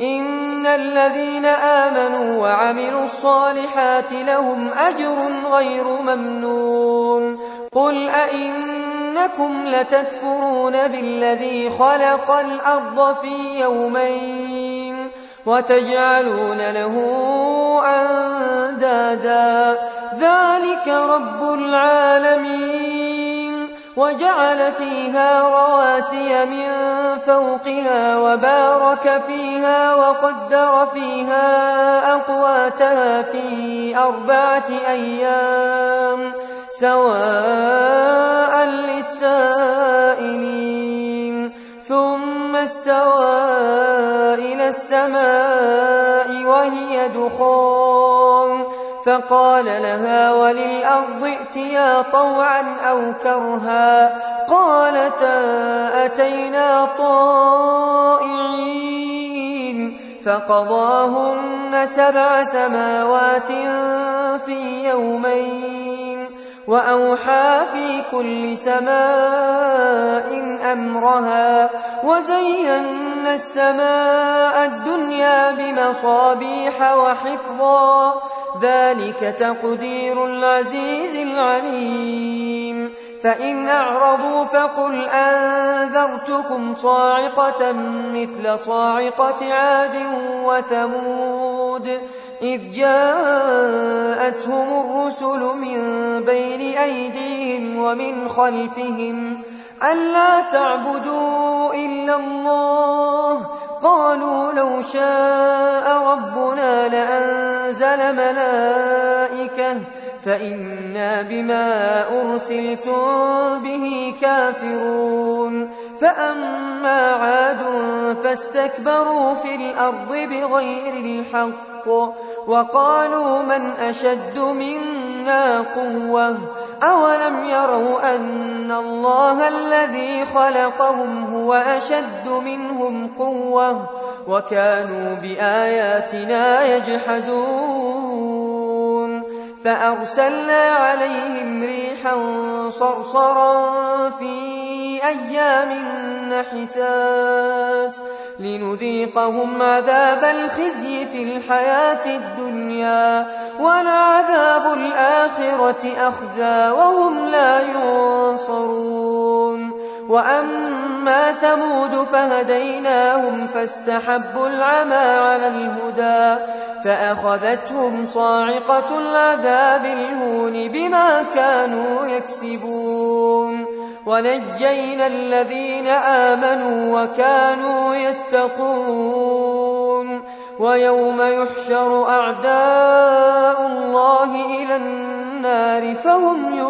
إن الذين آمنوا وعملوا الصالحات لهم أجر غير ممنون. قل أئنكم لتكفرون بالذي خلق الأرض في يومين وتجعلون له أندادا. ذلك رب العالمين. وجعل فيها رواسي من فوقها وبارك فيها وقدر فيها أقواتها في أربعة أيام سواء للسائلين. ثم استوى إلى السماء وهي دخان فقال لها وللأرض ائتيا طوعا أو كرها قالتا أتينا طائعين فقضاهن سبع سماوات في يومين وأوحى في كل سماء أمرها وزينا السماء الدنيا بمصابيح وحفظا ذلك تقدير العزيز العليم. فإن أعرضوا فقل أنذرتكم صاعقة مثل صاعقة عاد وثمود. إذ جاءتهم الرسل من بين أيديهم ومن خلفهم ألا تعبدوا إلا الله لأنزل ملائكة فإنا بما أرسلتم به كافرون. فأما عاد فاستكبروا في الأرض بغير الحق وقالوا من أشد منا قوة؟ أولم يروا أن الله الذي خلقهم هو أشد منهم قوة؟ وكانوا بآياتنا يجحدون فأرسلنا عليهم ريحا صرصرا في أيام نحسات لنذيقهم عذاب الخزي في الحياة الدنيا ولعذاب الآخرة أخزى وهم لا ينصرون وأما ثمود فهديناهم فاستحبوا العمى على الهدى فأخذتهم صاعقة العذاب الهون بما كانوا يكسبون ونجينا الذين آمنوا وكانوا يتقون ويوم يحشر أعداء الله إلى النار فهم يوزعون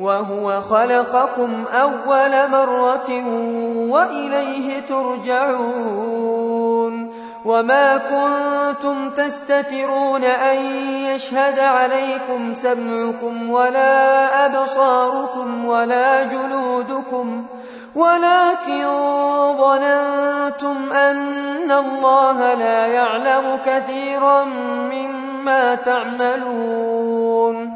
وهو خلقكم أول مرة وإليه ترجعون وما كنتم تستترون أن يشهد عليكم سمعكم ولا أبصاركم ولا جلودكم ولكن ظننتم أن الله لا يعلم كثيرا مما تعملون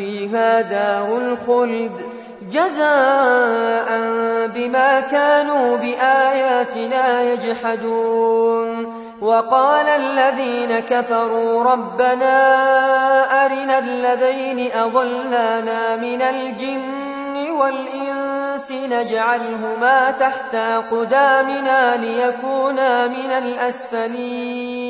فيها دار الخلد جزاء بما كانوا بآياتنا يجحدون. وقال الذين كفروا ربنا أرنا الذين أضلانا من الجن والإنس نجعلهما تحت قدامنا ليكونا من الأسفلين.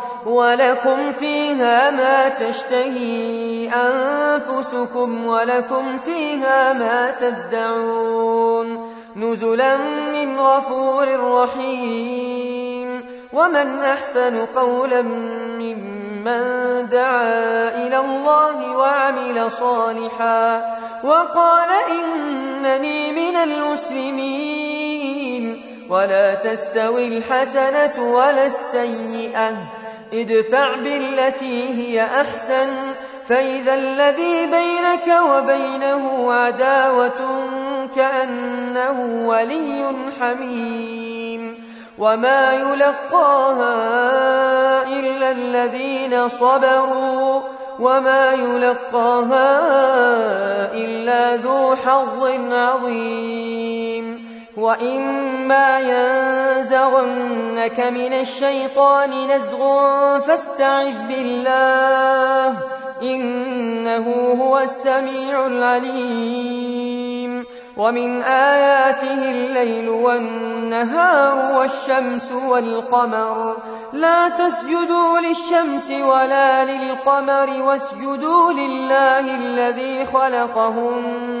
ولكم فيها ما تشتهي أنفسكم ولكم فيها ما تدعون نزلا من غفور رحيم ومن أحسن قولا ممن دعا إلى الله وعمل صالحا وقال إنني من المسلمين ولا تستوي الحسنة ولا السيئة ادفع بالتي هي أحسن فإذا الذي بينك وبينه عداوة كأنه ولي حميم. وما يلقاها إلا الذين صبروا وما يلقاها إلا ذو حظ عظيم. وإما ينزغنك من الشيطان نزغ فاستعذ بالله إنه هو السميع العليم ومن آياته الليل والنهار والشمس والقمر لا تسجدوا للشمس ولا للقمر واسجدوا لله الذي خلقهم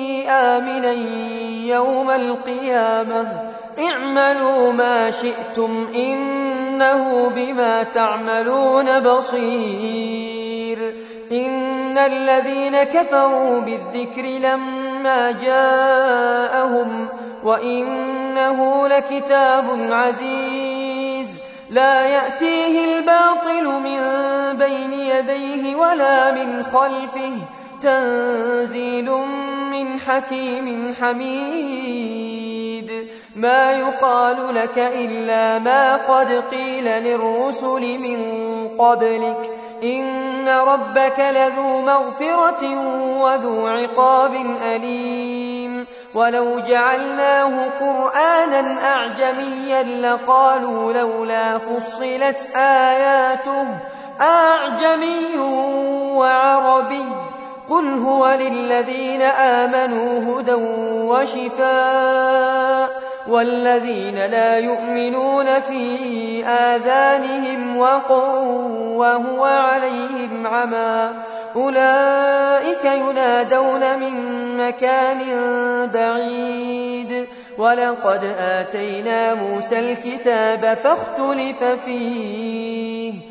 آمنا يوم القيامة اعملوا ما شئتم إنه بما تعملون بصير إن الذين كفروا بالذكر لما جاءهم وإنه لكتاب عزيز لا يأتيه الباطل من بين يديه ولا من خلفه تنزيل من حكيم حميد. ما يقال لك إلا ما قد قيل للرسل من قبلك. إن ربك لذو مغفرة وذو عقاب أليم. ولو جعلناه قرآنا أعجميا لقالوا لولا فصلت آياته أعجمي وعربي. قل هو للذين آمنوا هدى وشفاء والذين لا يؤمنون في آذانهم وقر وهو عليهم عمى أولئك ينادون من مكان بعيد ولقد آتينا موسى الكتاب فاختلف فيه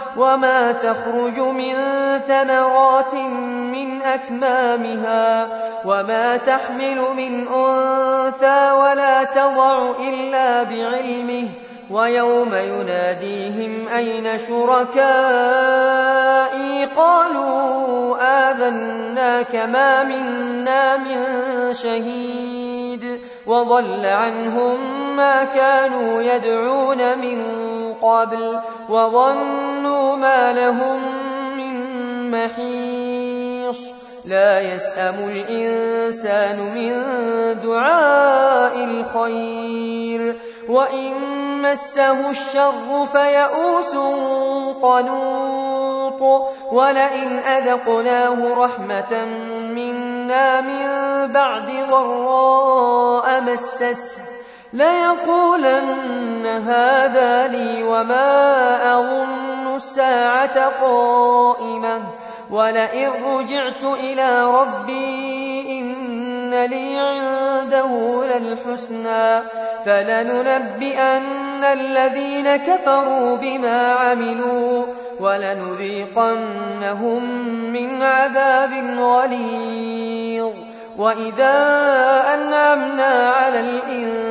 وما تخرج من ثمرات من أكمامها وما تحمل من أنثى ولا تضع إلا بعلمه ويوم يناديهم أين شركائي قالوا آذناك ما منا من شهيد وضل عنهم ما كانوا يدعون من قبل وظنوا ما لهم من محيص. لا يسأم الإنسان من دعاء الخير. وإن مسه الشر فيئوس قنوط. ولئن أذقناه رحمة منا من بعد ضراء مسته ليقولن هذا لي وما أظن الساعة قائمة ولئن رجعت إلى ربي إن لي عنده للحسنى فلننبئن الذين كفروا بما عملوا ولنذيقنهم من عذاب غليظ وإذا أنعمنا على الإنسان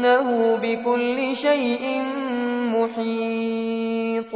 إنه بكل شيء محيط.